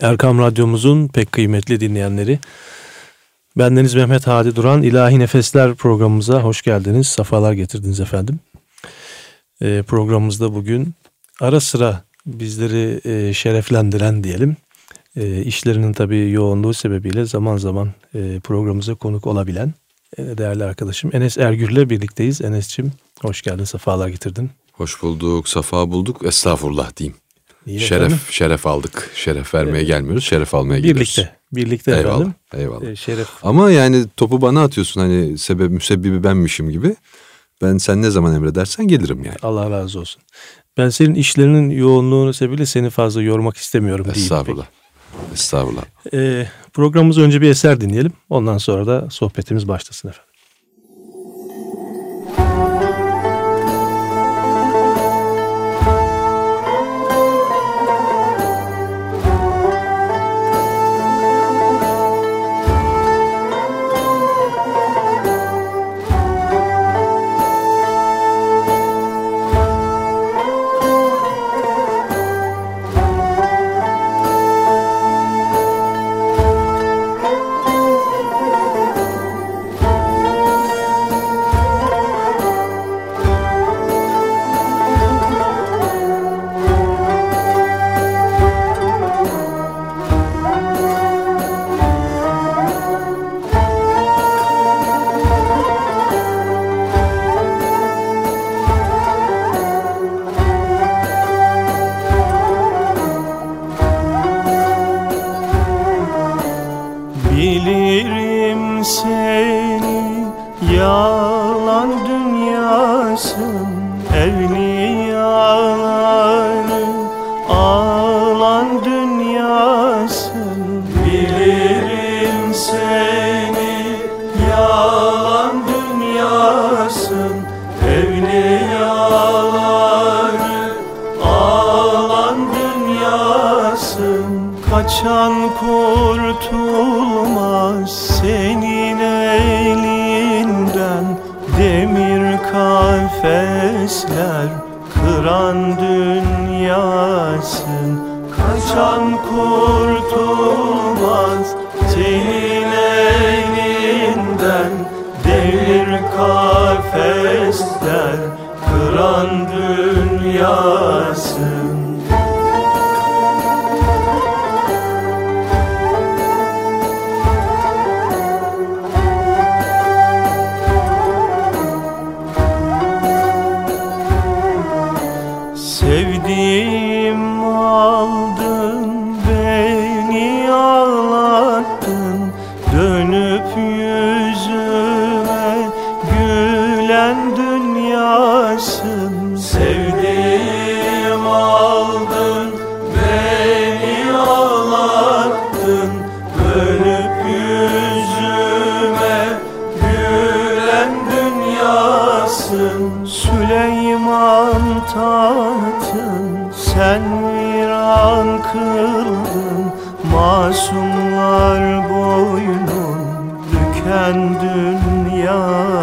Erkam Radyomuzun pek kıymetli dinleyenleri. Bendeniz Mehmet Hadi Duran İlahi Nefesler programımıza hoş geldiniz. Safalar getirdiniz efendim. E, programımızda bugün ara sıra bizleri e, şereflendiren diyelim. E, işlerinin tabii yoğunluğu sebebiyle zaman zaman e, programımıza konuk olabilen e, değerli arkadaşım Enes Ergür'le birlikteyiz. Enes'cim hoş geldin, safalar getirdin. Hoş bulduk, safa bulduk. Estağfurullah diyeyim. İyi şeref, efendim. şeref aldık. Şeref vermeye gelmiyoruz, şeref almaya Birlikte, gidiyoruz. birlikte Eyvallah, efendim. eyvallah. E, şeref Ama yani topu bana atıyorsun hani sebep müsebbibi benmişim gibi. Ben sen ne zaman emredersen gelirim yani. Allah razı olsun. Ben senin işlerinin yoğunluğunu sebebiyle seni fazla yormak istemiyorum diyeyim. Estağfurullah. Estağfurullah. Ee, programımızı önce bir eser dinleyelim. Ondan sonra da sohbetimiz başlasın efendim. Süleyman tahtın sen viran kıldın Masumlar boynun büken dünyasın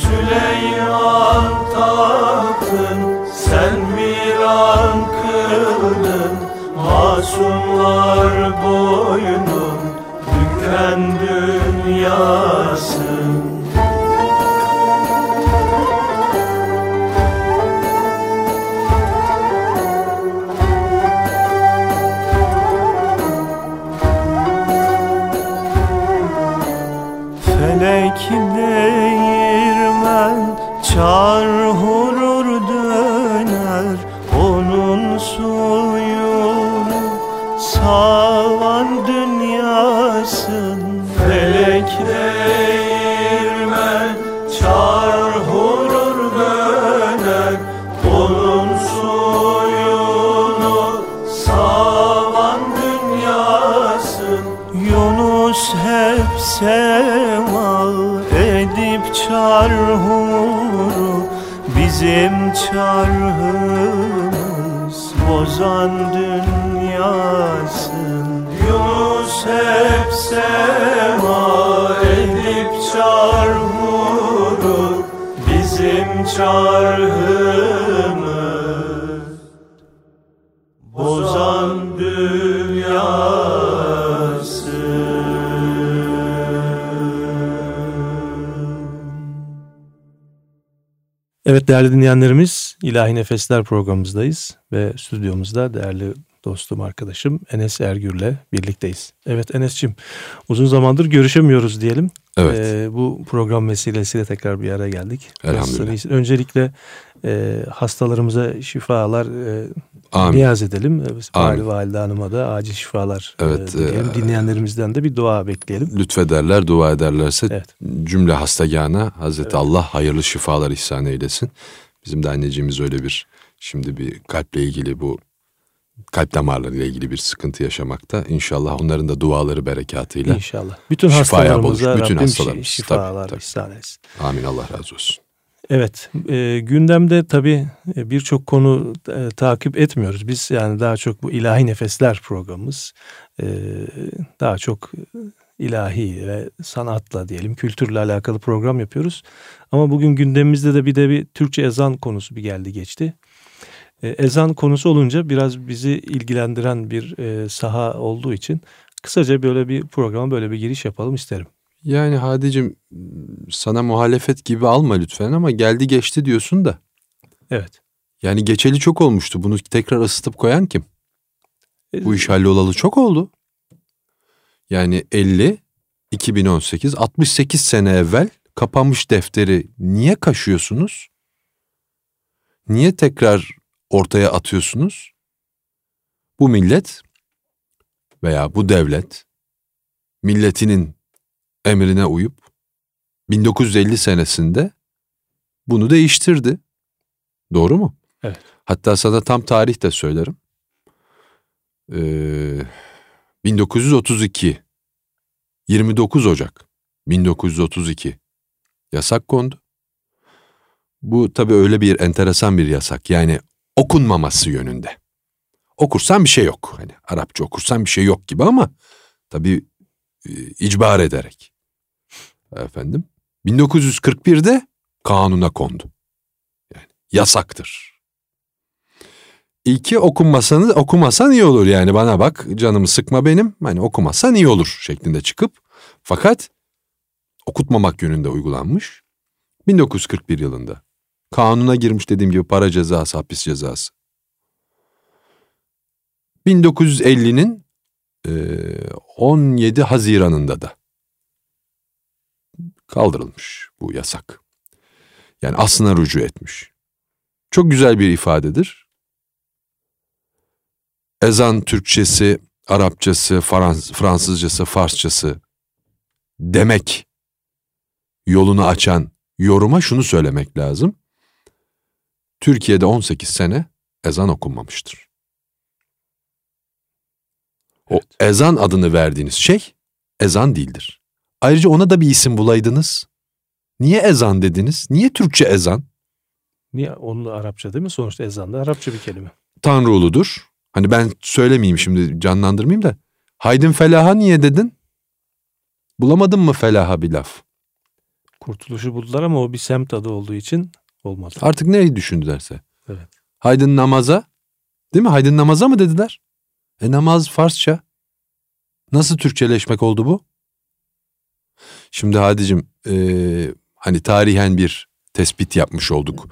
Süleyman tahtın sen viran kıldın Masumlar boynun büken dünyasın çarhımız bozan dünyasın. Yunus hep sema edip çarhuru Bizim çarhımız Evet değerli dinleyenlerimiz İlahi Nefesler programımızdayız ve stüdyomuzda değerli dostum arkadaşım Enes Ergür'le birlikteyiz. Evet Enes'cim uzun zamandır görüşemiyoruz diyelim. Evet. Ee, bu program vesilesiyle tekrar bir araya geldik. Elhamdülillah. Öncelikle e, hastalarımıza şifalar e, Amin. niyaz edelim. Amin. Valide Valide Hanım'a da acil şifalar Evet, e, dileyelim. e, Dinleyenlerimizden de bir dua bekleyelim. Lütfederler, dua ederlerse Evet. cümle hastagana Hazreti Allah hayırlı şifalar ihsan eylesin. Bizim de anneciğimiz öyle bir şimdi bir kalple ilgili bu kalp damarlarıyla ilgili bir sıkıntı yaşamakta. İnşallah onların da duaları berekatıyla. İnşallah. Bütün hastalarımıza buluş, bütün Rabbim hastalarımız. şifalar Tabii, tabii. ihsan etsin. Amin Allah razı olsun. Evet, e, gündemde tabii e, birçok konu e, takip etmiyoruz. Biz yani daha çok bu ilahi nefesler programımız, e, daha çok ilahi ve sanatla diyelim, kültürle alakalı program yapıyoruz. Ama bugün gündemimizde de bir de bir Türkçe ezan konusu bir geldi geçti. E, ezan konusu olunca biraz bizi ilgilendiren bir e, saha olduğu için kısaca böyle bir programa böyle bir giriş yapalım isterim. Yani Hadicim sana muhalefet gibi alma lütfen ama geldi geçti diyorsun da. Evet. Yani geçeli çok olmuştu. Bunu tekrar ısıtıp koyan kim? E, Bu iş hallolalı çok oldu. Yani 50, 2018, 68 sene evvel kapanmış defteri niye kaşıyorsunuz? Niye tekrar ortaya atıyorsunuz? Bu millet veya bu devlet milletinin emrine uyup 1950 senesinde bunu değiştirdi. Doğru mu? Evet. Hatta sana tam tarih de söylerim. Ee, 1932 29 Ocak 1932 yasak kondu. Bu tabii öyle bir enteresan bir yasak. Yani okunmaması yönünde. Okursan bir şey yok. Hani Arapça okursan bir şey yok gibi ama tabii e, icbar ederek. Efendim 1941'de kanuna kondu. Yani yasaktır. İlki okunmasanız okumasan iyi olur yani bana bak canımı sıkma benim hani okumazsan iyi olur şeklinde çıkıp fakat okutmamak yönünde uygulanmış. 1941 yılında kanuna girmiş dediğim gibi para cezası, hapis cezası. 1950'nin e, 17 Haziran'ında da kaldırılmış bu yasak. Yani aslına rücu etmiş. Çok güzel bir ifadedir. Ezan Türkçesi, Arapçası, Frans Fransızcası, Farsçası demek yolunu açan yoruma şunu söylemek lazım. Türkiye'de 18 sene ezan okunmamıştır. O ezan adını verdiğiniz şey ezan değildir. Ayrıca ona da bir isim bulaydınız. Niye ezan dediniz? Niye Türkçe ezan? Niye? Onun Arapça değil mi? Sonuçta ezan da Arapça bir kelime. Tanrı uludur. Hani ben söylemeyeyim şimdi canlandırmayayım da. Haydin felaha niye dedin? Bulamadın mı felaha bir laf? Kurtuluşu buldular ama o bir semt adı olduğu için olmadı. Artık neyi düşündülerse. Evet. Haydin namaza. Değil mi? Haydin namaza mı dediler? E namaz Farsça. Nasıl Türkçeleşmek oldu bu? Şimdi Hadicim e, hani tarihen bir tespit yapmış olduk.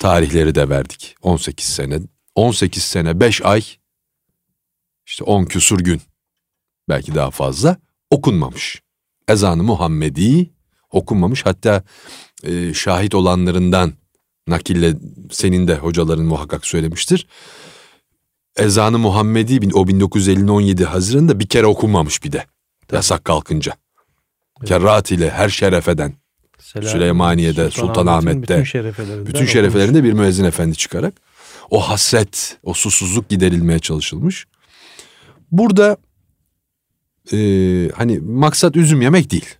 Tarihleri de verdik. 18 sene. 18 sene 5 ay işte 10 küsur gün belki daha fazla okunmamış. Ezanı Muhammedi okunmamış. Hatta e, şahit olanlarından nakille senin de hocaların muhakkak söylemiştir. Ezanı Muhammedi bin- o 1950'nin 17 Haziran'da bir kere okunmamış bir de. Yasak kalkınca. Kerrat ile her şerefeden Selam- Süleymaniye'de, Sultanahmet'te, bütün şerefelerinden bütün şerefelerinde bir müezzin efendi çıkarak o hasret, o susuzluk giderilmeye çalışılmış. Burada e, hani maksat üzüm yemek değil.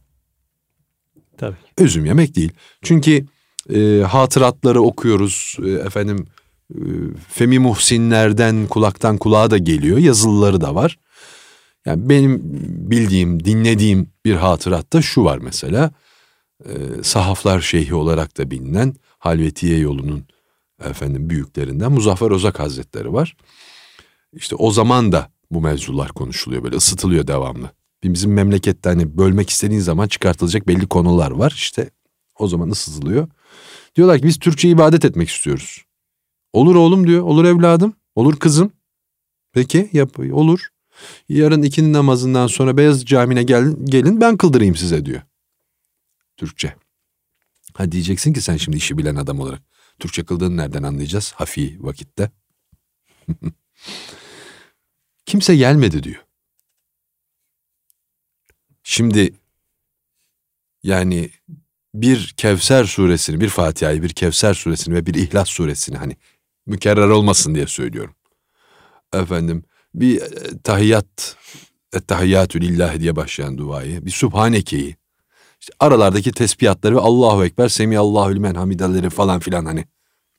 Tabii. Üzüm yemek değil. Çünkü e, hatıratları okuyoruz. E, efendim e, Femi Muhsinlerden kulaktan kulağa da geliyor. Yazılıları da var. Yani benim bildiğim, dinlediğim bir hatıratta şu var mesela. E, Sahaflar Şeyhi olarak da bilinen Halvetiye yolunun efendim büyüklerinden Muzaffer Ozak Hazretleri var. İşte o zaman da bu mevzular konuşuluyor böyle ısıtılıyor devamlı. Bizim memlekette hani bölmek istediğin zaman çıkartılacak belli konular var işte o zaman ısıtılıyor. Diyorlar ki biz Türkçe ibadet etmek istiyoruz. Olur oğlum diyor olur evladım olur kızım. Peki yap olur. Yarın ikindi namazından sonra Beyaz Camii'ne gelin, gelin ben kıldırayım size diyor. Türkçe. Ha diyeceksin ki sen şimdi işi bilen adam olarak. Türkçe kıldığını nereden anlayacağız? Hafi vakitte. Kimse gelmedi diyor. Şimdi yani bir Kevser suresini, bir Fatiha'yı, bir Kevser suresini ve bir İhlas suresini hani mükerrer olmasın diye söylüyorum. Efendim bir e, tahiyyat, ettehiyyatü lillahi diye başlayan duayı, bir Subhaneke'yi, işte aralardaki tesbihatları ve Allahu Ekber, Semiyallahu limen hamidelleri falan filan hani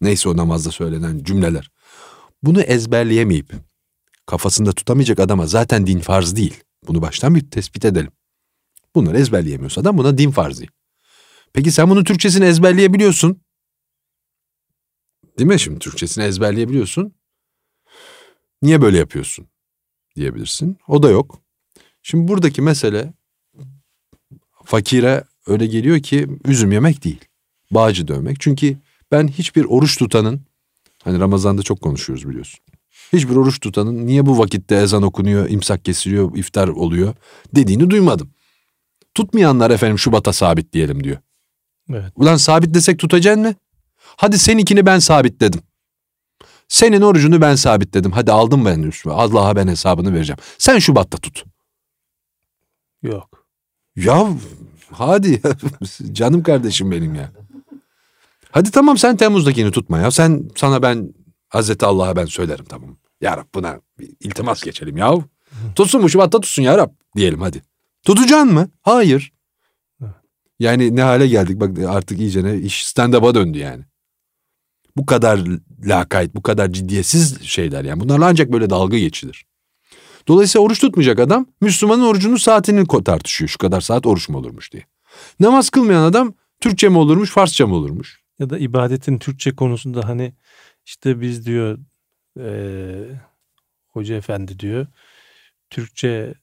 neyse o namazda söylenen cümleler. Bunu ezberleyemeyip kafasında tutamayacak adama zaten din farz değil. Bunu baştan bir tespit edelim. Bunları ezberleyemiyorsa adam buna din farz değil. Peki sen bunun Türkçesini ezberleyebiliyorsun. Değil mi şimdi Türkçesini ezberleyebiliyorsun. Niye böyle yapıyorsun diyebilirsin. O da yok. Şimdi buradaki mesele fakire öyle geliyor ki üzüm yemek değil. Bağcı dövmek. Çünkü ben hiçbir oruç tutanın hani Ramazan'da çok konuşuyoruz biliyorsun. Hiçbir oruç tutanın niye bu vakitte ezan okunuyor, imsak kesiliyor, iftar oluyor dediğini duymadım. Tutmayanlar efendim Şubat'a sabit diyelim diyor. Evet. Ulan sabit desek tutacaksın mı? Hadi seninkini ben sabitledim. Senin orucunu ben sabitledim. Hadi aldım ben üstüme. Allah'a ben hesabını vereceğim. Sen Şubat'ta tut. Yok. Ya hadi canım kardeşim benim ya. Hadi tamam sen Temmuz'dakini tutma ya. Sen sana ben Hazreti Allah'a ben söylerim tamam. Ya Rab buna bir iltimas geçelim ya. Tutsun mu Şubat'ta tutsun ya Rab diyelim hadi. Tutacaksın mı? Hayır. Yani ne hale geldik bak artık iyice ne iş stand-up'a döndü yani. Bu kadar lakayt, bu kadar ciddiyetsiz şeyler yani. Bunlarla ancak böyle dalga geçilir. Dolayısıyla oruç tutmayacak adam Müslümanın orucunun saatini tartışıyor. Şu kadar saat oruç mu olurmuş diye. Namaz kılmayan adam Türkçe mi olurmuş, Farsça mı olurmuş? Ya da ibadetin Türkçe konusunda hani işte biz diyor eee, hoca efendi diyor Türkçe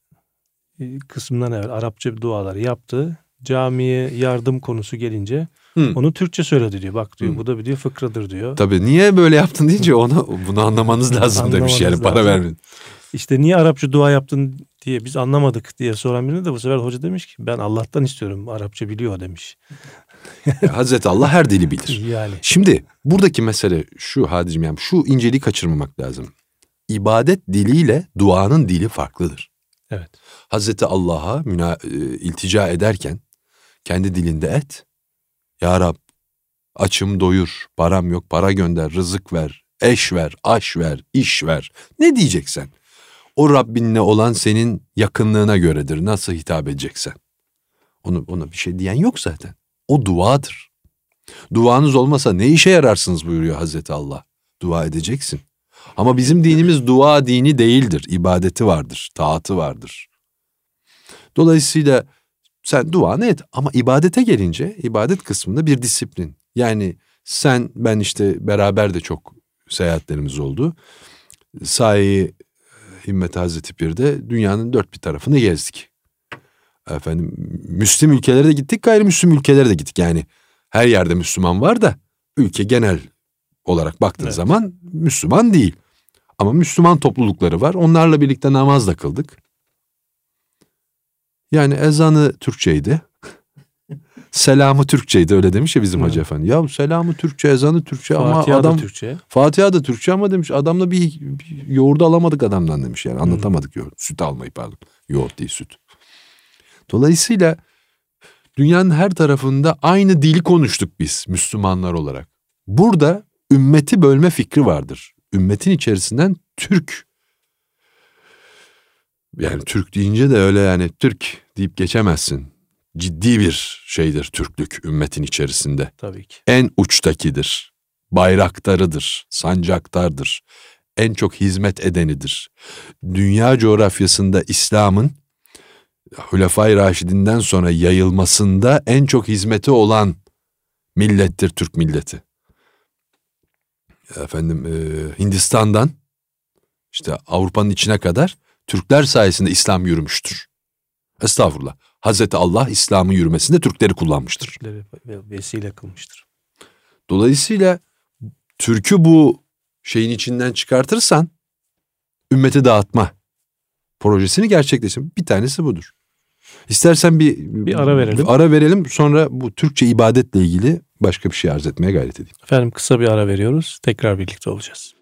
e, kısmından evvel Arapça duaları yaptı. Camiye yardım konusu gelince Hı. onu Türkçe söyledi diyor. Bak diyor Hı. bu da bir diyor fıkradır diyor. Tabii niye böyle yaptın deyince ona bunu anlamanız lazım demiş yani Anlamanız para lazım. vermeyin. İşte niye Arapça dua yaptın diye biz anlamadık diye soran birine de bu sefer hoca demiş ki ben Allah'tan istiyorum Arapça biliyor demiş. Hazreti Allah her dili bilir. Yani Şimdi buradaki mesele şu Hadicim yani şu inceliği kaçırmamak lazım. İbadet diliyle duanın dili farklıdır. evet. Hazreti Allah'a müna- e, iltica ederken kendi dilinde et. Ya Rab açım doyur, param yok para gönder, rızık ver, eş ver, aş ver, iş ver. Ne diyeceksen. O Rabbinle olan senin yakınlığına göredir. Nasıl hitap edeceksen. Onu, ona bir şey diyen yok zaten. O duadır. Duanız olmasa ne işe yararsınız buyuruyor Hazreti Allah. Dua edeceksin. Ama bizim dinimiz dua dini değildir. İbadeti vardır, taatı vardır. Dolayısıyla sen duanı et ama ibadete gelince ibadet kısmında bir disiplin. Yani sen ben işte beraber de çok seyahatlerimiz oldu. Sahi Himmet Hazreti Pir'de dünyanın dört bir tarafını gezdik. Efendim Müslüm ülkelere de gittik gayrimüslim ülkelere de gittik. Yani her yerde Müslüman var da ülke genel olarak baktığın Evet. zaman Müslüman değil. Ama Müslüman toplulukları var. Onlarla birlikte namaz da kıldık. Yani ezanı Türkçeydi. Selamı Türkçeydi öyle demiş ya bizim Evet. Hacı Efendi. Ya selamı Türkçe, ezanı Türkçe ama Fatiha da adam Türkçe. Fatiha da Türkçe ama demiş adamla bir, bir yoğurdu alamadık adamdan demiş yani anlatamadık yoğurt. Süt almayı pardon. Yoğurt değil süt. Dolayısıyla dünyanın her tarafında aynı dili konuştuk biz Müslümanlar olarak. Burada ümmeti bölme fikri vardır. Ümmetin içerisinden Türk yani Türk deyince de öyle yani Türk deyip geçemezsin. Ciddi bir şeydir Türklük ümmetin içerisinde Tabii ki. en uçtakidir. Bayraktarıdır, sancaktardır. En çok hizmet edenidir. Dünya coğrafyasında İslam'ın Hülefai Raşidinden sonra yayılmasında en çok hizmeti olan millettir Türk milleti. Efendim e, Hindistan'dan işte Avrupa'nın içine kadar Türkler sayesinde İslam yürümüştür. Estağfurullah. Hazreti Allah İslam'ın yürümesinde Türkleri kullanmıştır. Türkleri ve- vesile kılmıştır. Dolayısıyla Türk'ü bu şeyin içinden çıkartırsan ümmeti dağıtma projesini gerçekleştir. Bir tanesi budur. İstersen bir, Bir ara verelim. ara verelim sonra bu Türkçe ibadetle ilgili başka bir şey arz etmeye gayret edeyim. Efendim kısa bir ara veriyoruz. Tekrar birlikte olacağız.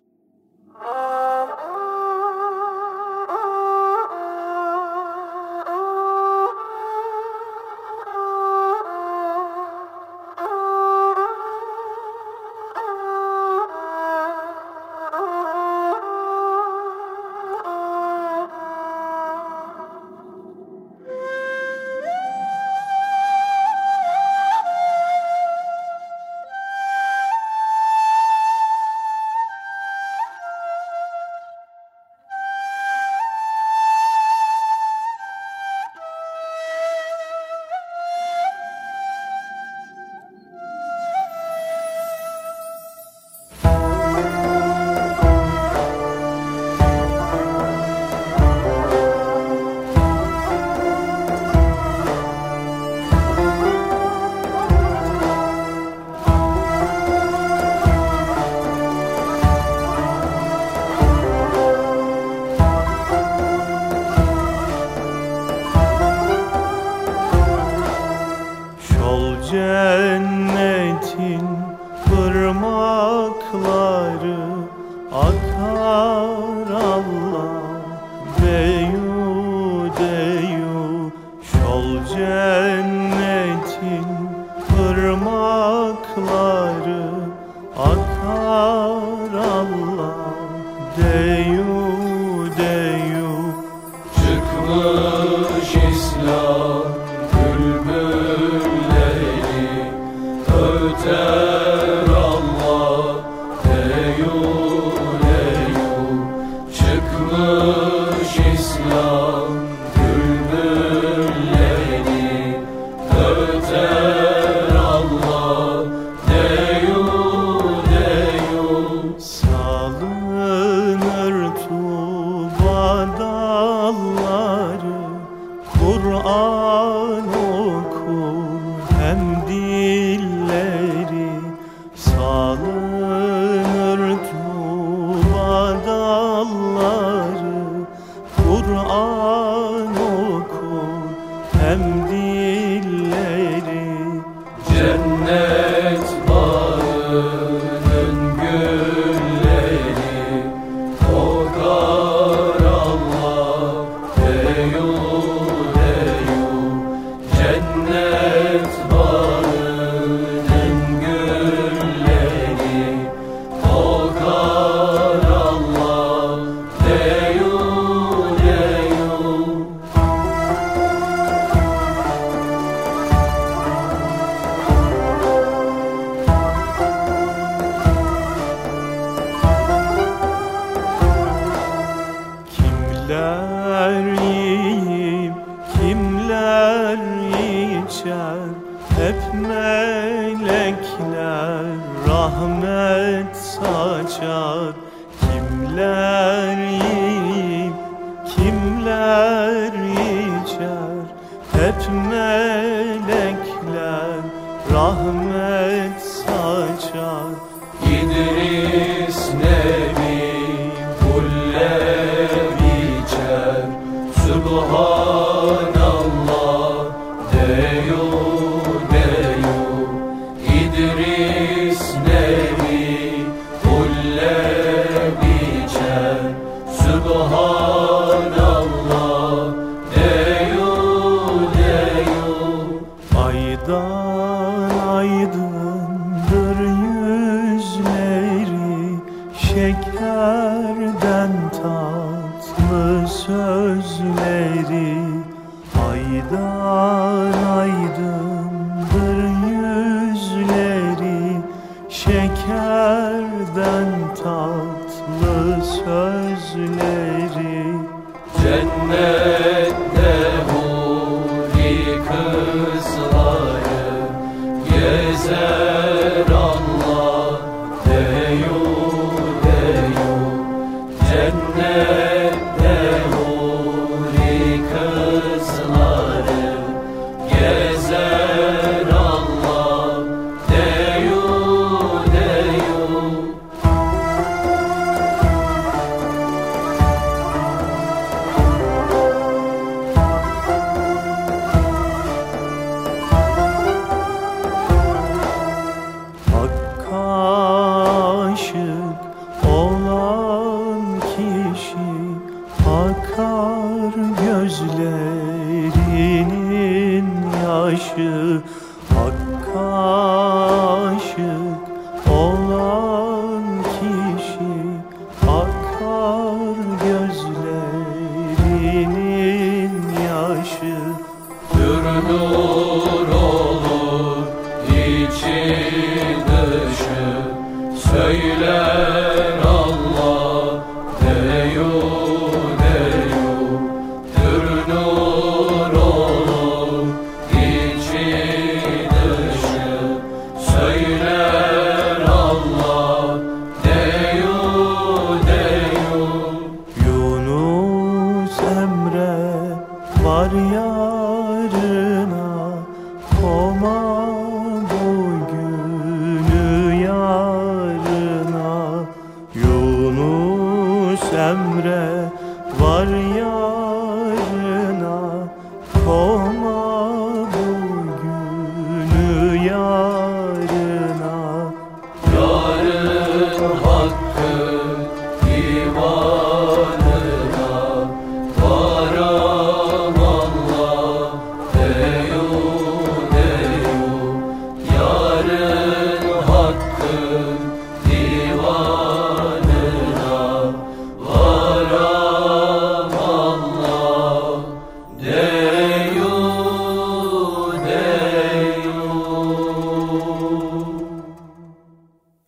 Hep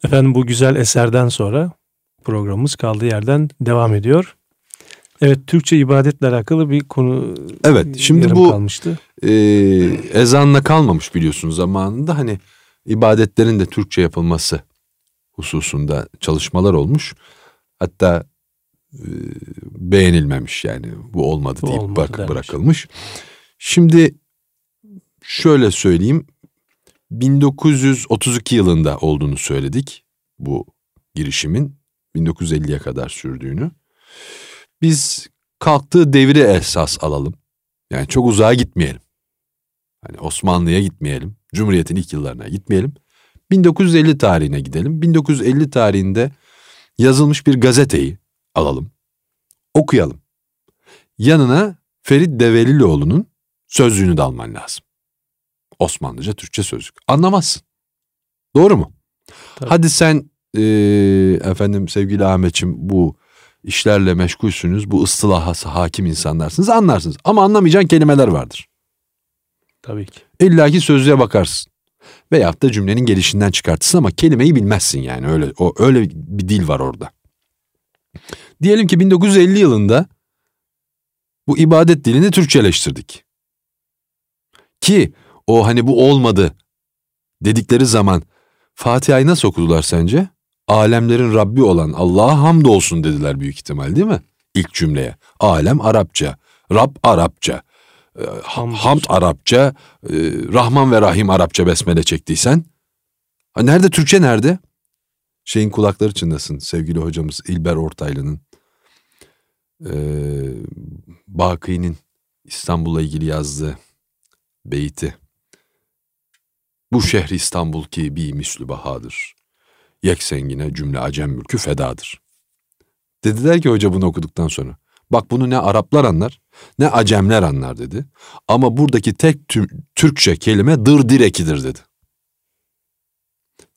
Efendim bu güzel eserden sonra programımız kaldığı yerden devam ediyor. Evet Türkçe ibadetle alakalı bir konu Evet, şimdi bu- kalmıştı. Ee, ezanla kalmamış biliyorsunuz zamanında hani ibadetlerin de Türkçe yapılması hususunda çalışmalar olmuş. Hatta e, beğenilmemiş yani bu olmadı Bu deyip olmadı bak, bırakılmış. Şimdi şöyle söyleyeyim 1932 yılında olduğunu söyledik bu girişimin 1950'ye kadar sürdüğünü. Biz kalktığı devri esas alalım. Yani çok uzağa gitmeyelim. Hani Osmanlı'ya gitmeyelim. Cumhuriyet'in ilk yıllarına gitmeyelim. 1950 tarihine gidelim. 1950 tarihinde yazılmış bir gazeteyi alalım. Okuyalım. Yanına Ferit Develilioğlu'nun sözlüğünü de alman lazım. Osmanlıca Türkçe sözlük. Anlamazsın. Doğru mu? Tabii. Hadi sen eee, efendim sevgili Ahmetçim bu işlerle meşgulsünüz. Bu ıstılahası hakim insanlarsınız anlarsınız. Ama anlamayacağın kelimeler vardır. Tabii ki. İlla ki sözlüğe bakarsın. Veyahut da cümlenin gelişinden çıkartırsın ama kelimeyi bilmezsin yani. Öyle o öyle bir dil var orada. Diyelim ki 1950 yılında bu ibadet dilini Türkçeleştirdik. Ki o hani bu olmadı dedikleri zaman Fatiha'yı nasıl okudular sence? Alemlerin Rabbi olan Allah'a hamdolsun dediler büyük ihtimal değil mi? İlk cümleye. Alem Arapça, Rab Arapça, e. Hamd Arapça, e, Rahman ve Rahim Arapça besmele çektiysen. Ha, nerede Türkçe nerede? Şeyin kulakları çınlasın sevgili hocamız İlber Ortaylı'nın. Ee, Baki'nin İstanbul'la ilgili yazdığı beyti. Bu şehri İstanbul ki bir mislü bahadır. Yeksengine cümle acem mülkü fedadır. Dediler ki hoca bunu okuduktan sonra. Bak bunu ne Araplar anlar ne Acemler anlar dedi. Ama buradaki tek tü- Türkçe kelime dır direkidir dedi.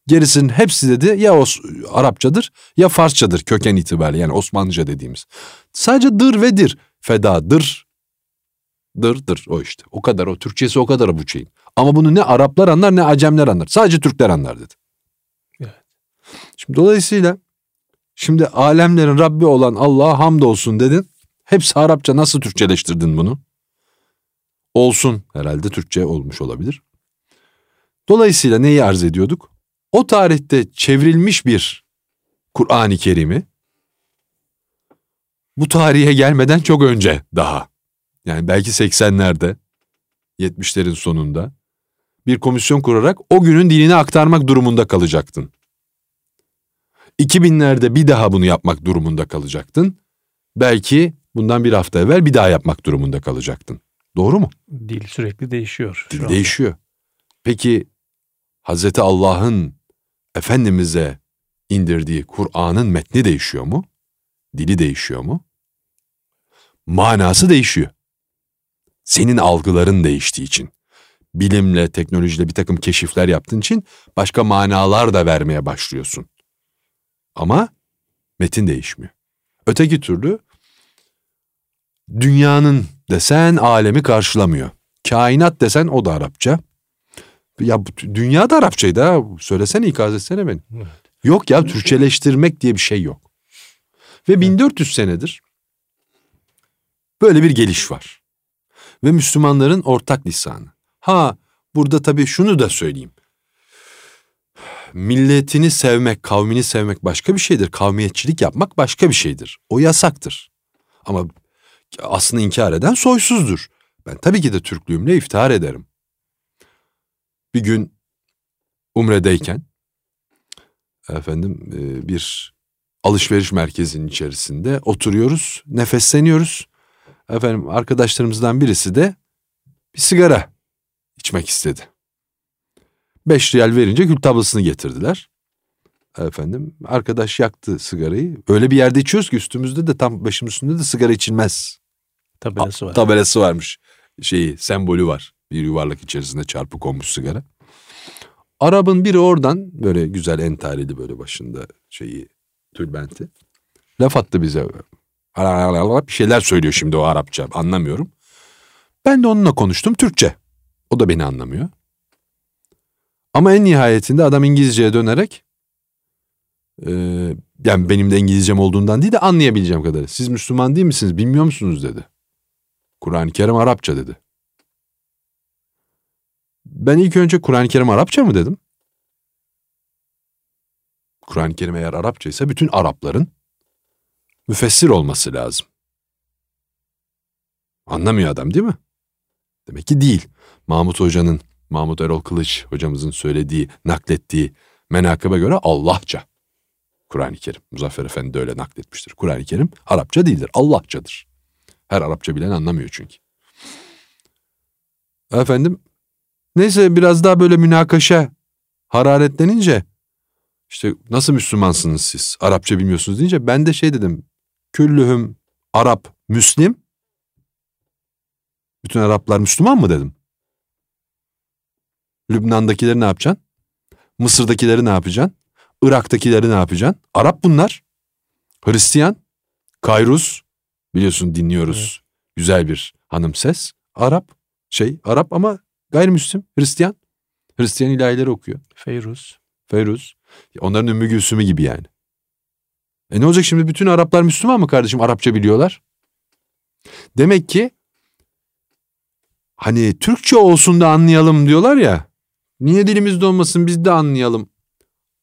Gerisinin hepsi dedi ya Os Arapçadır ya Farsçadır köken itibariyle yani Osmanlıca dediğimiz. Sadece dır ve dir. Feda dır. Dır dır o işte. O kadar o Türkçesi o kadar bu şeyin. Ama bunu ne Araplar anlar ne Acemler anlar. Sadece Türkler anlar dedi. Evet. Şimdi dolayısıyla şimdi alemlerin Rabbi olan Allah'a hamdolsun dedin. Hepsi Arapça nasıl Türkçeleştirdin bunu? Olsun herhalde Türkçe olmuş olabilir. Dolayısıyla neyi arz ediyorduk? O tarihte çevrilmiş bir Kur'an-ı Kerim'i bu tarihe gelmeden çok önce daha yani belki 80'lerde 70'lerin sonunda bir komisyon kurarak o günün dilini aktarmak durumunda kalacaktın. 2000'lerde bir daha bunu yapmak durumunda kalacaktın. Belki bundan bir hafta evvel bir daha yapmak durumunda kalacaktın. Doğru mu? Dil sürekli değişiyor. Dil değişiyor. Peki Hazreti Allah'ın Efendimiz'e indirdiği Kur'an'ın metni değişiyor mu? Dili değişiyor mu? Manası değişiyor. Senin algıların değiştiği için. Bilimle, teknolojiyle bir takım keşifler yaptığın için başka manalar da vermeye başlıyorsun. Ama metin değişmiyor. Öteki türlü dünyanın desen alemi karşılamıyor. Kainat desen o da Arapça. Ya dünya da Arapçaydı ha. Söylesene ikaz etsene beni. Yok ya Türkçeleştirmek diye bir şey yok. Ve 1400 senedir böyle bir geliş var. Ve Müslümanların ortak lisanı. Ha burada tabii şunu da söyleyeyim. Milletini sevmek, kavmini sevmek başka bir şeydir. Kavmiyetçilik yapmak başka bir şeydir. O yasaktır. Ama aslında inkar eden soysuzdur. Ben tabii ki de Türklüğümle iftihar ederim. Bir gün Umre'deyken efendim e, bir alışveriş merkezinin içerisinde oturuyoruz, nefesleniyoruz. Efendim arkadaşlarımızdan birisi de bir sigara içmek istedi. Beş riyal verince kül tablasını getirdiler. Efendim arkadaş yaktı sigarayı. Öyle bir yerde içiyoruz ki üstümüzde de tam başımın üstünde de sigara içilmez Tabelası var. tabelası varmış. Şeyi sembolü var. Bir yuvarlak içerisinde çarpı konmuş sigara. Arap'ın biri oradan böyle güzel entarili böyle başında şeyi tülbenti. Laf attı bize. Bir şeyler söylüyor şimdi o Arapça anlamıyorum. Ben de onunla konuştum Türkçe. O da beni anlamıyor. Ama en nihayetinde adam İngilizceye dönerek e, yani benim de İngilizcem olduğundan değil de anlayabileceğim kadarı. Siz Müslüman değil misiniz bilmiyor musunuz dedi. Kur'an-ı Kerim Arapça dedi. Ben ilk önce Kur'an-ı Kerim Arapça mı dedim? Kur'an-ı Kerim eğer Arapça ise bütün Arapların müfessir olması lazım. Anlamıyor adam değil mi? Demek ki değil. Mahmut Hoca'nın, Mahmut Erol Kılıç hocamızın söylediği, naklettiği menakıba göre Allahça. Kur'an-ı Kerim. Muzaffer Efendi de öyle nakletmiştir. Kur'an-ı Kerim Arapça değildir, Allahçadır. Her Arapça bilen anlamıyor çünkü. Efendim, neyse biraz daha böyle münakaşa hararetlenince işte nasıl Müslümansınız siz? Arapça bilmiyorsunuz deyince ben de şey dedim. Küllühüm Arap Müslim. Bütün Araplar Müslüman mı dedim. Lübnan'dakileri ne yapacaksın? Mısır'dakileri ne yapacaksın? Irak'takileri ne yapacaksın? Arap bunlar. Hristiyan. Kayrus. Biliyorsun dinliyoruz. Güzel bir hanım ses. Arap. Şey Arap ama gayrimüslim. Hristiyan. Hristiyan ilahileri okuyor. Feyruz. Feyruz. Onların Ümmü Gülsüm'ü gibi yani. E ne olacak şimdi bütün Araplar Müslüman mı kardeşim? Arapça biliyorlar. Demek ki hani Türkçe olsun da anlayalım diyorlar ya. Niye dilimizde olmasın biz de anlayalım.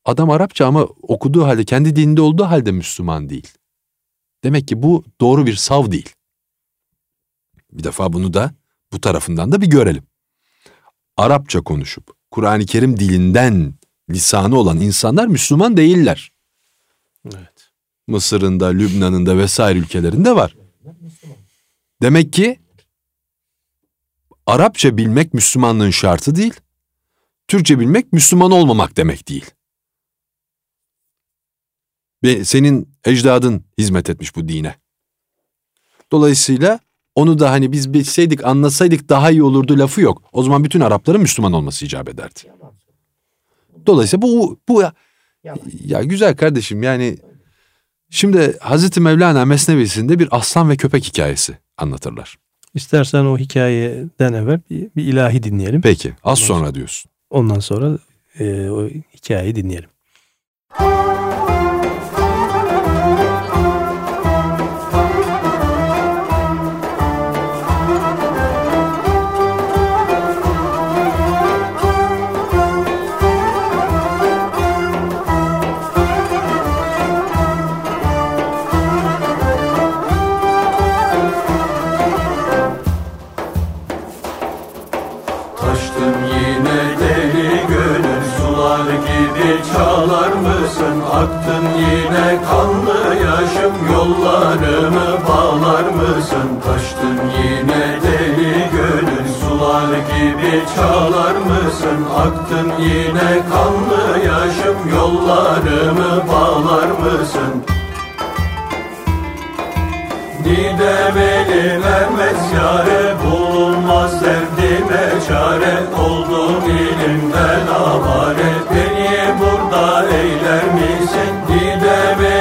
Adam Arapça ama okuduğu halde kendi dininde olduğu halde Müslüman değil. Demek ki bu doğru bir sav değil. Bir defa bunu da bu tarafından da bir görelim. Arapça konuşup Kur'an-ı Kerim dilinden lisanı olan insanlar Müslüman değiller. Evet. Mısır'ın da, Lübnan'ın da vesaire ülkelerinde var. Demek ki Arapça bilmek Müslümanlığın şartı değil. Türkçe bilmek Müslüman olmamak demek değil. Ve senin ecdadın hizmet etmiş bu dine. Dolayısıyla onu da hani biz bilseydik, anlasaydık daha iyi olurdu lafı yok. O zaman bütün Arapların Müslüman olması icap ederdi. Dolayısıyla bu bu ya, ya güzel kardeşim yani şimdi Hazreti Mevlana Mesnevisinde bir aslan ve köpek hikayesi anlatırlar. İstersen o hikayeden evvel bir, bir ilahi dinleyelim. Peki az sonra diyorsun. Ondan sonra e, o hikayeyi dinleyelim. Taştın Aktın aktın yine kanlı yaşım Yollarımı bağlar mısın? Taştın yine deli gönül Sular gibi çalar mısın? Aktın yine kanlı yaşım Yollarımı bağlar mısın? Didem elime mesyare Bulunmaz derdime çare Oldum ilim ilimden avare vermişsin gidemeyiz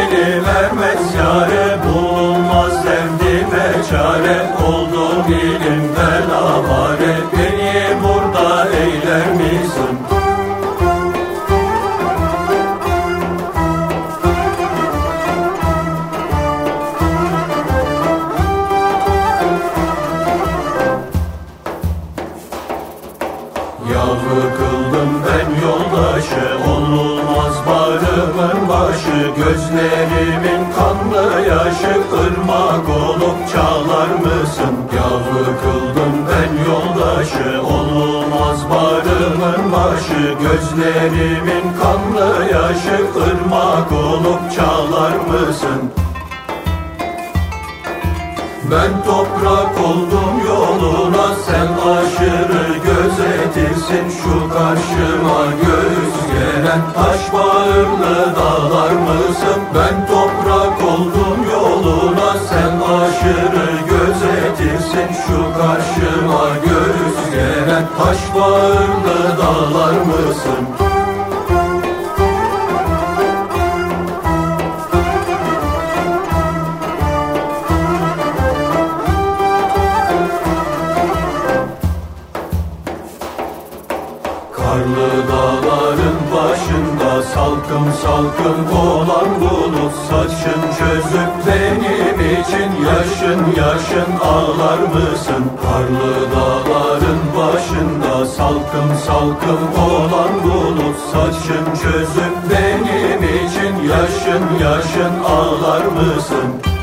mısın? Ben toprak oldum yoluna sen aşırı gözetirsin Şu karşıma göğüs gelen taş bağırlı dağlar mısın? Ben toprak oldum yoluna sen aşırı gözetirsin Şu karşıma göğüs gelen taş bağırlı dağlar mısın? Yaşın ağlar mısın? Karlı dağların başında salkım salkım olan bulut Saçın çözüp benim için yaşın yaşın ağlar mısın?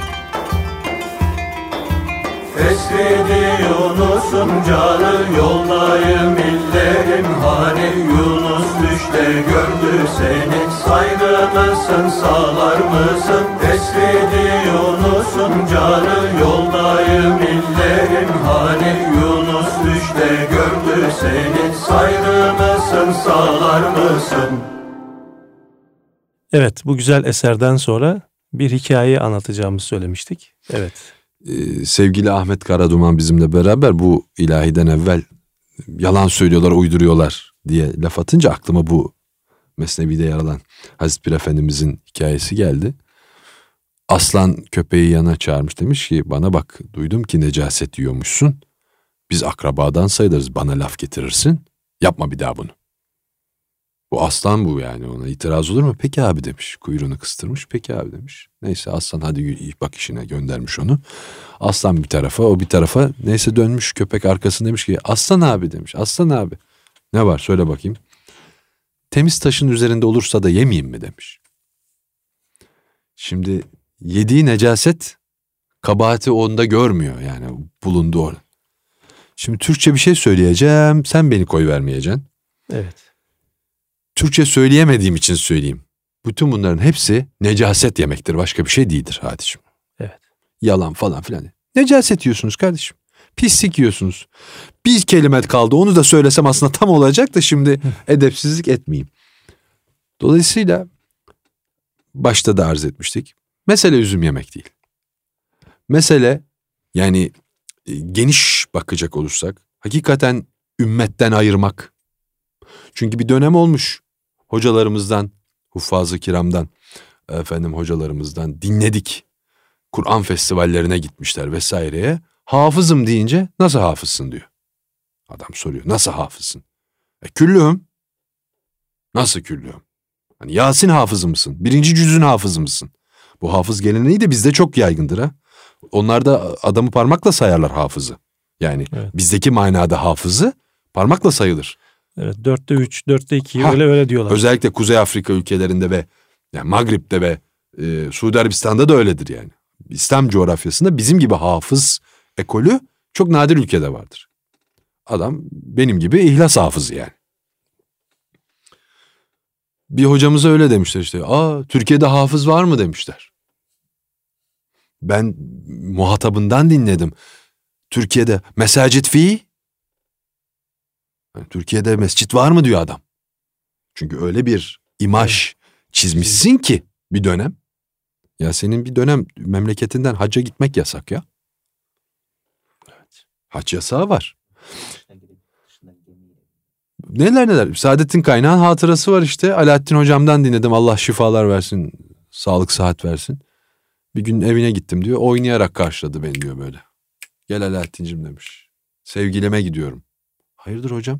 Esredi Yunus'un canı yoldayım illerim hani Yunus düşte gördü seni. Saygı mısın sağlar mısın? Esredi Yunus'un canı yoldayım illerim hani Yunus düşte gördü seni. Saygı mısın sağlar mısın? Evet bu güzel eserden sonra bir hikaye anlatacağımızı söylemiştik. Evet. Ee, sevgili Ahmet Karaduman bizimle beraber bu ilahiden evvel yalan söylüyorlar, uyduruyorlar diye laf atınca aklıma bu Mesnevi'de yer alan Hazreti Pir Efendimizin hikayesi geldi. Aslan köpeği yana çağırmış demiş ki bana bak duydum ki necaset yiyormuşsun. Biz akrabadan sayılırız bana laf getirirsin. Yapma bir daha bunu. Bu aslan bu yani ona itiraz olur mu? Peki abi demiş. Kuyruğunu kıstırmış. Peki abi demiş. Neyse aslan hadi bak işine göndermiş onu. Aslan bir tarafa o bir tarafa neyse dönmüş köpek arkasında demiş ki aslan abi demiş. Aslan abi ne var söyle bakayım. Temiz taşın üzerinde olursa da yemeyeyim mi demiş. Şimdi yediği necaset kabahati onda görmüyor yani bulundu orada. Şimdi Türkçe bir şey söyleyeceğim sen beni koy vermeyeceksin. Evet. Türkçe söyleyemediğim için söyleyeyim. Bütün bunların hepsi necaset yemektir. Başka bir şey değildir Hadiciğim. Evet. Yalan falan filan. Necaset yiyorsunuz kardeşim. Pislik yiyorsunuz. Bir kelime kaldı onu da söylesem aslında tam olacak da şimdi edepsizlik etmeyeyim. Dolayısıyla başta da arz etmiştik. Mesele üzüm yemek değil. Mesele yani e, geniş bakacak olursak hakikaten ümmetten ayırmak. Çünkü bir dönem olmuş hocalarımızdan, huffaz-ı kiramdan, efendim hocalarımızdan dinledik. Kur'an festivallerine gitmişler vesaireye. Hafızım deyince nasıl hafızsın diyor. Adam soruyor nasıl hafızsın? E küllüğüm. Nasıl küllüğüm? Hani Yasin hafızı mısın? Birinci cüzün hafızı mısın? Bu hafız geleneği de bizde çok yaygındır ha. Onlar da adamı parmakla sayarlar hafızı. Yani Evet. bizdeki manada hafızı parmakla sayılır. Evet. Dörtte üç, dörtte iki öyle öyle diyorlar. Özellikle Kuzey Afrika ülkelerinde ve yani Magrib'de ve e, Suudi Arabistan'da da öyledir yani. İslam coğrafyasında bizim gibi hafız ekolü çok nadir ülkede vardır. Adam benim gibi ihlas hafızı yani. Bir hocamıza öyle demişler işte. Aa Türkiye'de hafız var mı demişler. Ben muhatabından dinledim. Türkiye'de mesacit fi. Yani Türkiye'de mescit var mı diyor adam. Çünkü öyle bir imaj çizmişsin ki bir dönem. Ya senin bir dönem memleketinden hacca gitmek yasak ya. Hac yasağı var. Neler neler. Saadettin Kaynağ'ın hatırası var işte. Alaaddin hocamdan dinledim. Allah şifalar versin. Sağlık sıhhat versin. Bir gün evine gittim diyor. Oynayarak karşıladı beni diyor böyle. Gel Alaaddin'cim demiş. Sevgilime gidiyorum. Hayırdır hocam?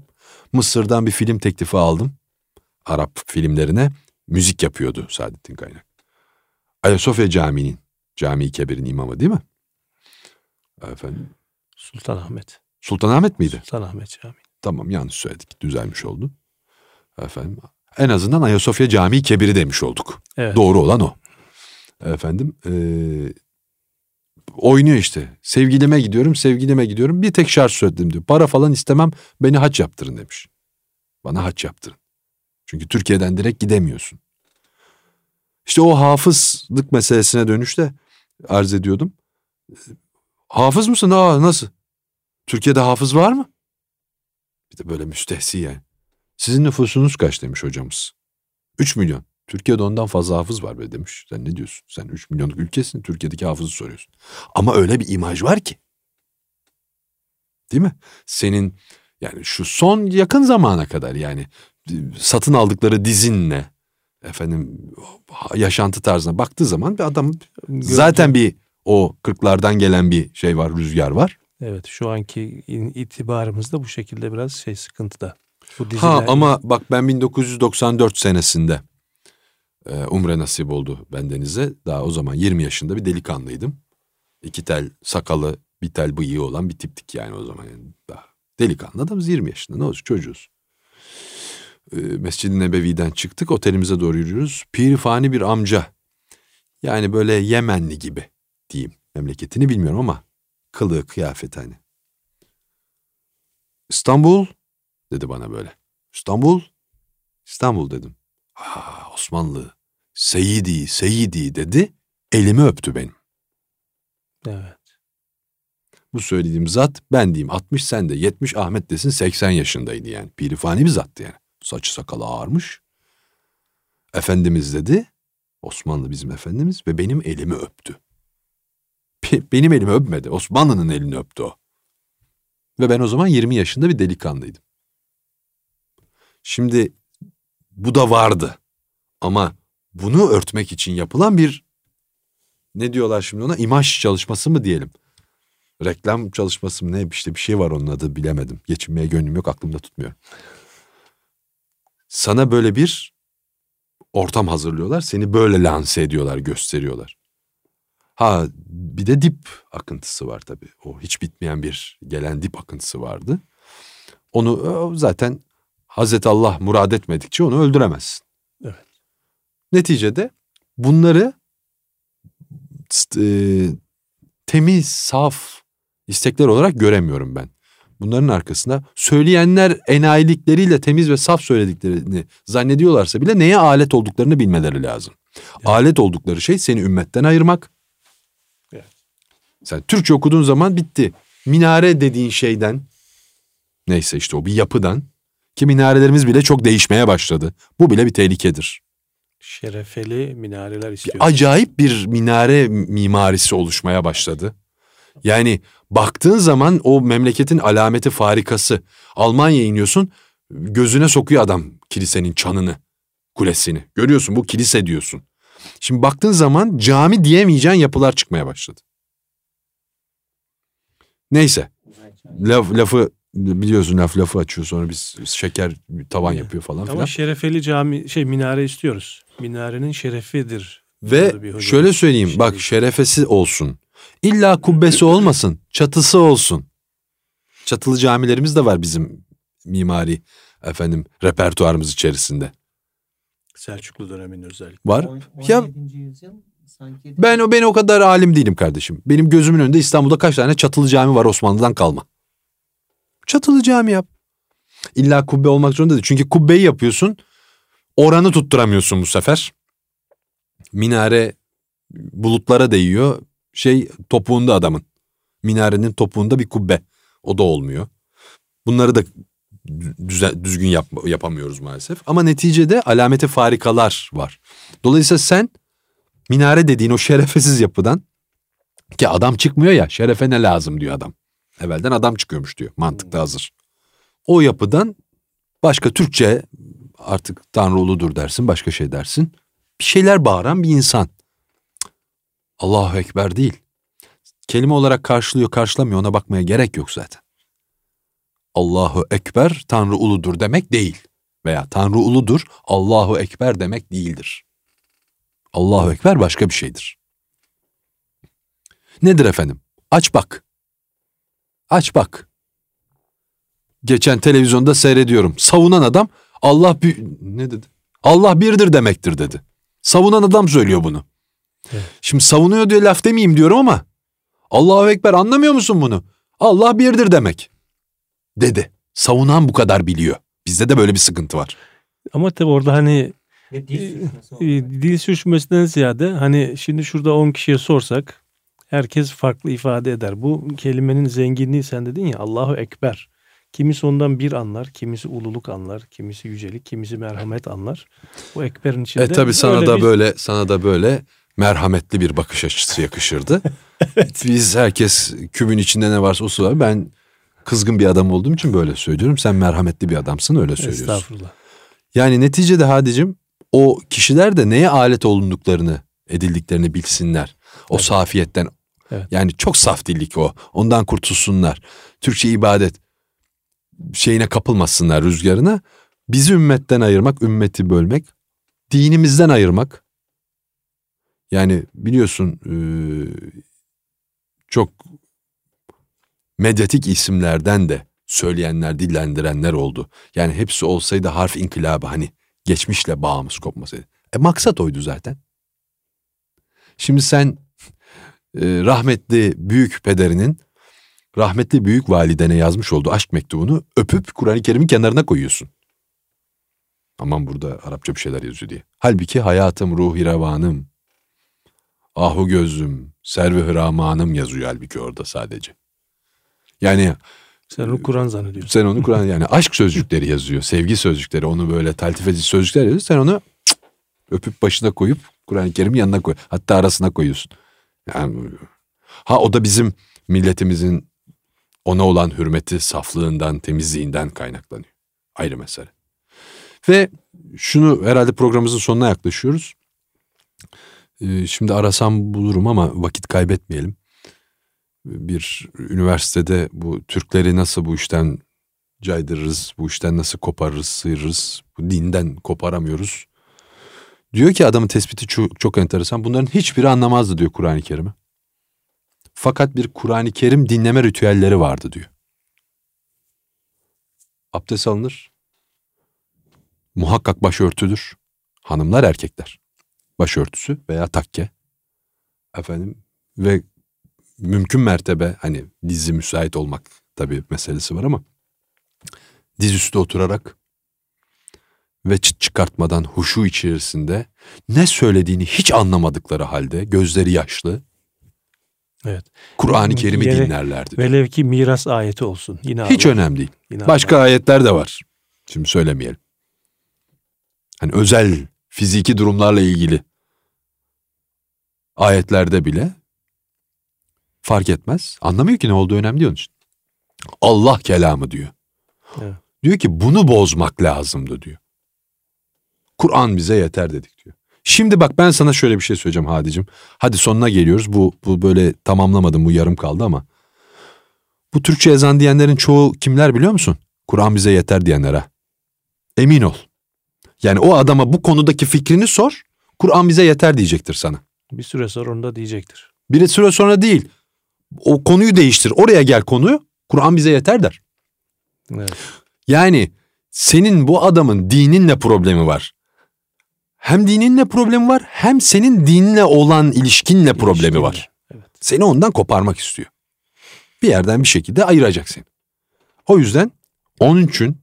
Mısır'dan bir film teklifi aldım. Arap filmlerine müzik yapıyordu Saadettin Kaynak. Ayasofya Camii'nin, Cami-i Kebir'in imamı değil mi? Efendim, Sultanahmet. Sultanahmet miydi? Sultanahmet Camii. Tamam yanlış söyledik. Düzelmiş oldu. Efendim en azından Ayasofya Camii Kebir'i demiş olduk. Evet. Doğru olan o. Efendim eee, oynuyor işte. Sevgilime gidiyorum, sevgilime gidiyorum. Bir tek şart söyledim diyor. Para falan istemem, beni haç yaptırın demiş. Bana haç yaptırın. Çünkü Türkiye'den direkt gidemiyorsun. İşte o hafızlık meselesine dönüşte arz ediyordum. Hafız mısın? Aa nasıl? Türkiye'de hafız var mı? Bir de böyle müstehsi yani. Sizin nüfusunuz kaç demiş hocamız. 3 milyon. Türkiye'de ondan fazla hafız var be demiş. Sen ne diyorsun? Sen 3 milyonluk ülkesin. Türkiye'deki hafızı soruyorsun. Ama öyle bir imaj var ki. Değil mi? Senin yani şu son yakın zamana kadar yani e, satın aldıkları dizinle efendim yaşantı tarzına baktığı zaman bir adam zaten bir o 40'lardan gelen bir şey var, rüzgar var. Evet şu anki in- itibarımız da bu şekilde biraz şey sıkıntıda. Bu Ha diziler- ama bak ben 1994 senesinde e, umre nasip oldu bendenize. Daha o zaman 20 yaşında bir delikanlıydım. İki tel sakalı, bir tel bıyığı olan bir tiptik yani o zaman. Yani daha delikanlı adamız 20 yaşında ne olacak çocuğuz. E, Mescid-i Nebevi'den çıktık otelimize doğru yürüyoruz. Pirifani bir amca. Yani böyle Yemenli gibi diyeyim. Memleketini bilmiyorum ama kılığı kıyafet hani. İstanbul dedi bana böyle. İstanbul? İstanbul dedim. Aa, Osmanlı. Seyidi, Seyidi dedi. Elimi öptü benim. Evet. Bu söylediğim zat ben diyeyim 60 sen de 70 Ahmet desin 80 yaşındaydı yani. Pirifani bir zattı yani. Saçı sakalı ağarmış. Efendimiz dedi. Osmanlı bizim efendimiz ve benim elimi öptü. Benim elimi öpmedi. Osmanlı'nın elini öptü o. Ve ben o zaman 20 yaşında bir delikanlıydım. Şimdi bu da vardı. Ama bunu örtmek için yapılan bir ne diyorlar şimdi ona imaj çalışması mı diyelim. Reklam çalışması mı ne işte bir şey var onun adı bilemedim. Geçinmeye gönlüm yok aklımda tutmuyorum. Sana böyle bir ortam hazırlıyorlar. Seni böyle lanse ediyorlar, gösteriyorlar. Ha bir de dip akıntısı var tabii. O hiç bitmeyen bir gelen dip akıntısı vardı. Onu o zaten Hazreti Allah murad etmedikçe onu öldüremezsin. Evet. Neticede bunları e, temiz, saf istekler olarak göremiyorum ben. Bunların arkasında söyleyenler enayilikleriyle temiz ve saf söylediklerini zannediyorlarsa bile neye alet olduklarını bilmeleri lazım. Alet oldukları şey seni ümmetten ayırmak. Evet. Sen Türkçe okuduğun zaman bitti. Minare dediğin şeyden neyse işte o bir yapıdan ki minarelerimiz bile çok değişmeye başladı. Bu bile bir tehlikedir. Şerefeli minareler istiyor. acayip bir minare mimarisi oluşmaya başladı. Yani baktığın zaman o memleketin alameti farikası. Almanya'ya iniyorsun gözüne sokuyor adam kilisenin çanını, kulesini. Görüyorsun bu kilise diyorsun. Şimdi baktığın zaman cami diyemeyeceğin yapılar çıkmaya başladı. Neyse laf, lafı biliyorsun laf lafı açıyor sonra biz şeker tavan yapıyor falan Ama filan. şerefeli cami şey minare istiyoruz. Minarenin şerefidir. Ve şöyle söyleyeyim Şey bak şerefesi olsun. İlla kubbesi olmasın. Çatısı olsun. Çatılı camilerimiz de var bizim mimari efendim repertuarımız içerisinde. Selçuklu döneminin özellikle. Var. On- Ya 17. yüzyıl sanki ben o ben o kadar alim değilim kardeşim. Benim gözümün önünde İstanbul'da kaç tane çatılı cami var Osmanlı'dan kalma. Çatılı cami yap. İlla kubbe olmak zorunda değil. Çünkü kubbeyi yapıyorsun. Oranı tutturamıyorsun bu sefer. Minare bulutlara değiyor. Şey topuğunda adamın. Minarenin topuğunda bir kubbe. O da olmuyor. Bunları da düzgün yap, yapamıyoruz maalesef. Ama neticede alameti farikalar var. Dolayısıyla sen minare dediğin o şerefesiz yapıdan ki adam çıkmıyor ya şerefe ne lazım diyor adam. Evvelden adam çıkıyormuş diyor mantıkta hazır. O yapıdan başka Türkçe artık Tanrı uludur dersin başka şey dersin. Bir şeyler bağıran bir insan. Allahu Ekber değil. kelime olarak karşılıyor karşılamıyor ona bakmaya gerek yok zaten. Allahu Ekber Tanrı uludur demek değil. Veya Tanrı uludur Allahu Ekber demek değildir. Allahu Ekber başka bir şeydir. Nedir efendim? Aç bak. Aç bak. Geçen televizyonda seyrediyorum. Savunan adam Allah bir ne dedi? Allah birdir demektir dedi. Savunan adam söylüyor bunu. Evet. Şimdi savunuyor diye laf demeyeyim diyorum ama Allahu Ekber anlamıyor musun bunu? Allah birdir demek. Dedi. Savunan bu kadar biliyor. Bizde de böyle bir sıkıntı var. Ama tabii orada hani dil sürçmesi oldu. e, dil sürçmesinden ziyade hani şimdi şurada 10 kişiye sorsak herkes farklı ifade eder. Bu kelimenin zenginliği sen dedin ya Allahu Ekber. Kimisi ondan bir anlar, kimisi ululuk anlar, kimisi yücelik, kimisi merhamet anlar. Bu Ekber'in içinde E tabi sana da bir- böyle sana da böyle merhametli bir bakış açısı yakışırdı. Biz herkes kübün içinde ne varsa o su var. Ben kızgın bir adam olduğum için böyle söylüyorum. Sen merhametli bir adamsın öyle söylüyorsun. Estağfurullah. Yani neticede hadicim o kişiler de neye alet olunduklarını, edildiklerini bilsinler. O Evet. safiyetten. Evet. Yani çok saf dillik o. Ondan kurtulsunlar. Türkçe ibadet şeyine kapılmasınlar rüzgarına. Bizi ümmetten ayırmak, ümmeti bölmek, dinimizden ayırmak. Yani biliyorsun eee, çok medyatik isimlerden de söyleyenler, dillendirenler oldu. Yani hepsi olsaydı harf inkılabı hani geçmişle bağımız kopmasaydı. E maksat oydu zaten. Şimdi sen e, rahmetli büyük pederinin rahmetli büyük validene yazmış olduğu aşk mektubunu öpüp Kur'an-ı Kerim'in kenarına koyuyorsun. Aman burada Arapça bir şeyler yazıyor diye. Halbuki hayatım, ruhi revanım, ahu gözüm, servi hıramanım yazıyor halbuki orada sadece. Yani Sen onu Kur'an zannediyorsun. sen onu Kur'an yani aşk sözcükleri yazıyor. Sevgi sözcükleri onu böyle taltif edici sözcükler yazıyor. Sen onu cık, öpüp başına koyup Kur'an-ı Kerim'in yanına koy. Hatta arasına koyuyorsun. Yani, ha o da bizim milletimizin ona olan hürmeti, saflığından, temizliğinden kaynaklanıyor. Ayrı mesele. Ve şunu herhalde programımızın sonuna yaklaşıyoruz. Ee, şimdi arasam bulurum ama vakit kaybetmeyelim bir üniversitede bu Türkleri nasıl bu işten caydırırız, bu işten nasıl koparırız, sıyırırız, bu dinden koparamıyoruz. Diyor ki adamın tespiti çok, çok enteresan. Bunların hiçbiri anlamazdı diyor Kur'an-ı Kerim'i. Fakat bir Kur'an-ı Kerim dinleme ritüelleri vardı diyor. Abdest alınır. Muhakkak başörtüdür. Hanımlar erkekler. Başörtüsü veya takke. Efendim ve mümkün mertebe hani dizi müsait olmak tabii meselesi var ama dizüstü oturarak ve çıt çıkartmadan huşu içerisinde ne söylediğini hiç anlamadıkları halde gözleri yaşlı Evet. Kur'an-ı Kerim'i dinlerlerdi. Velev ki miras ayeti olsun. Yine Hiç Allah- önemli değil. yine Başka Allah. ayetler de var. Şimdi söylemeyelim. Hani özel fiziki durumlarla ilgili ayetlerde bile fark etmez. Anlamıyor ki ne olduğu önemli onun için. Allah kelamı diyor. Evet. Diyor ki bunu bozmak lazımdı diyor. Kur'an bize yeter dedik diyor. Şimdi bak ben sana şöyle bir şey söyleyeceğim Hadicim. Hadi sonuna geliyoruz. Bu, bu böyle tamamlamadım bu yarım kaldı ama. Bu Türkçe ezan diyenlerin çoğu kimler biliyor musun? Kur'an bize yeter diyenler ha. Emin ol. Yani o adama bu konudaki fikrini sor. Kur'an bize yeter diyecektir sana. Bir süre sonra onu da diyecektir. Bir süre sonra değil. O konuyu değiştir. Oraya gel konuyu. Kur'an bize yeter der. Evet. Yani senin bu adamın dininle problemi var. Hem dininle problemi var hem senin dinle olan ilişkinle problemi İlişkinle. var. Evet. Seni ondan koparmak istiyor. Bir yerden bir şekilde ayıracak seni. O yüzden onun için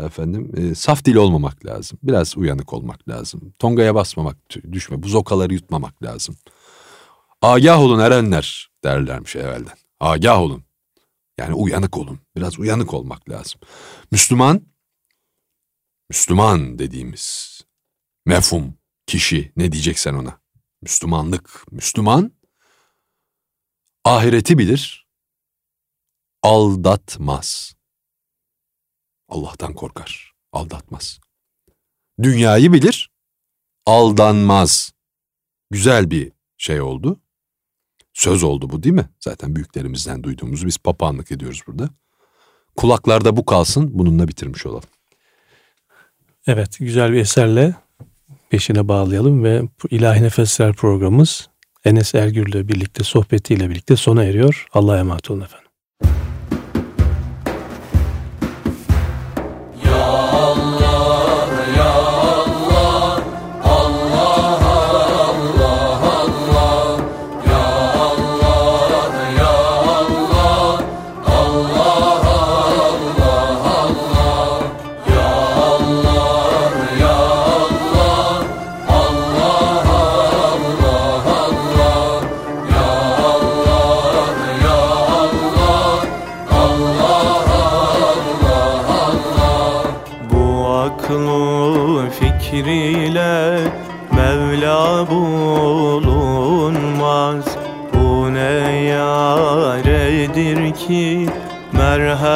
efendim e, saf dil olmamak lazım. Biraz uyanık olmak lazım. Tongaya basmamak, düşme, buzokaları yutmamak lazım. Agah olun erenler derlermiş evvelden. Agah olun. Yani uyanık olun. Biraz uyanık olmak lazım. Müslüman, Müslüman dediğimiz mefhum, kişi ne diyeceksen ona. Müslümanlık, Müslüman ahireti bilir, aldatmaz. Allah'tan korkar, aldatmaz. Dünyayı bilir, aldanmaz. Güzel bir şey oldu. söz oldu bu değil mi? Zaten büyüklerimizden duyduğumuzu biz papağanlık ediyoruz burada. Kulaklarda bu kalsın bununla bitirmiş olalım. Evet güzel bir eserle peşine bağlayalım ve İlahi Nefesler programımız Enes Ergür'le birlikte sohbetiyle birlikte sona eriyor. Allah'a emanet olun efendim.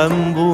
Merhem bulunmaz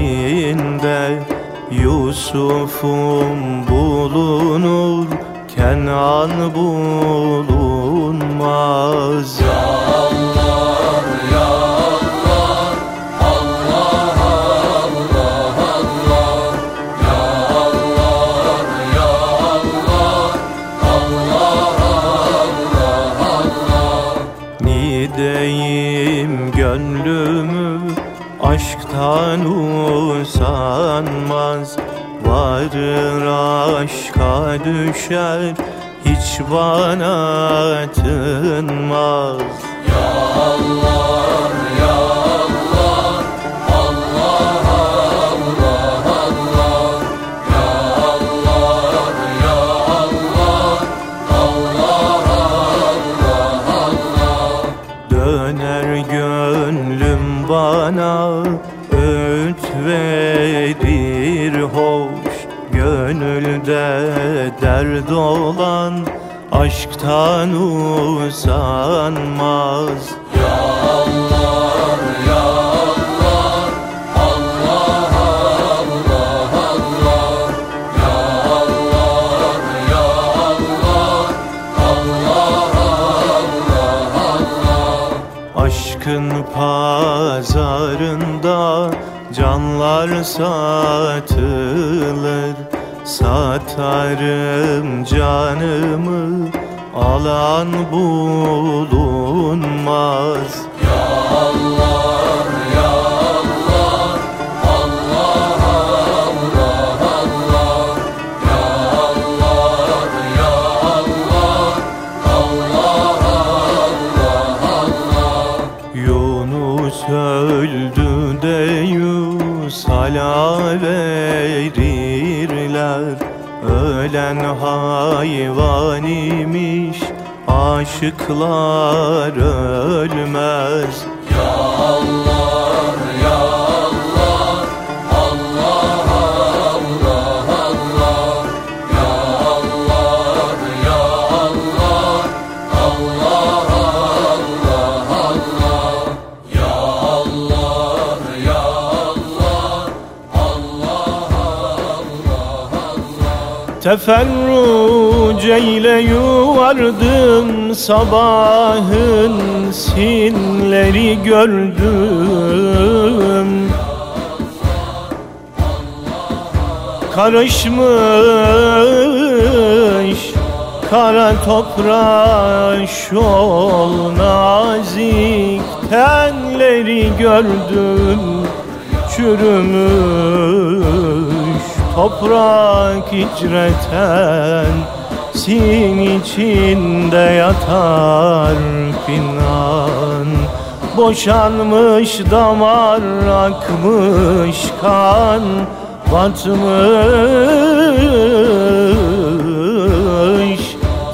Yusuf'um bulunur Kenan bulunmaz. Nideyim gönlümü aşktan usanmaz Varır aşka düşer hiç bana tınmaz. Döner gönlüm bana öğüt verir hoş Gönülde dert olan aşktan usanmaz haklar ölmez. Ya Allah ya Allah Allah Allah Allah Ya Allah ya Allah Allah Allah Allah Ya Allah ya Allah Allah Allah Allah Teferruc eyle yürü. Sabahın sinleri gördüm. Karışmış kara toprağa şol nazik tenleri gördüm. Çürümüş toprak hicreten sin içinde yatar pinan Boşanmış damar akmış kan Batmış.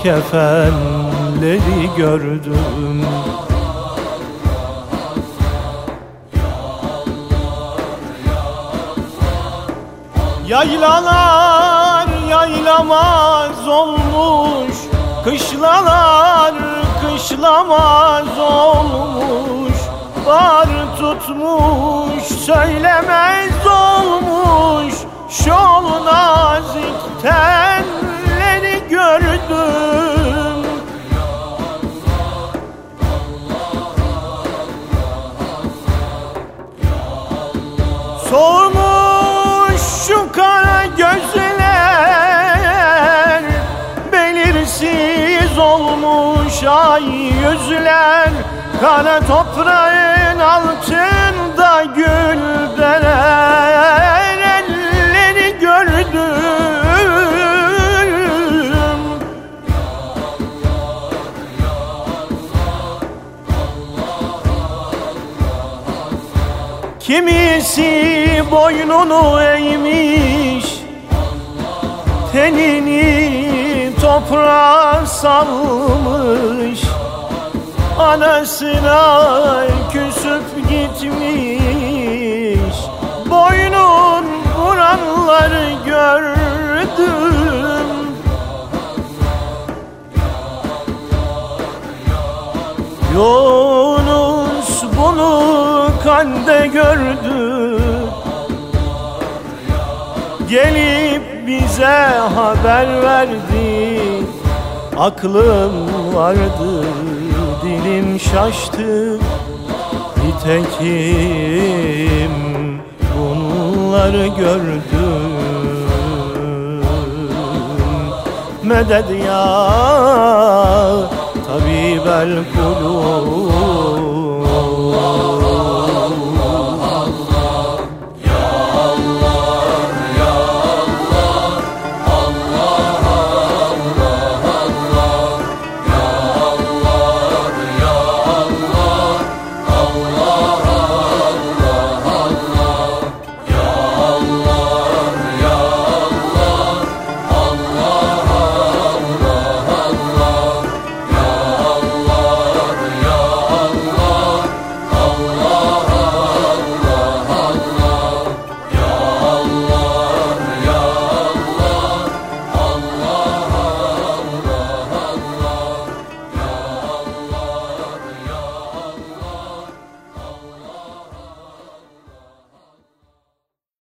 Kefenleri gördüm. Yaylalar yaylamaz olmuş. Kışlalar kışlamaz olmuş. Bar tutmuş söylemez olmuş. Şol nazik telleri gördüm. Soğumuş ay yüzler Kara toprağın altında güldeler Elleri gördüm. Kimisi boynunu eğmiş Tenini toprağa salmış. Anasına küsüp gitmiş. Boynun vuranları gördüm. Yunus bunu kande gördü. Gelip bize haber verdi. Aklım vardı, dilim şaştı. Nitekim bunları gördüm Medet ya tabibel kulub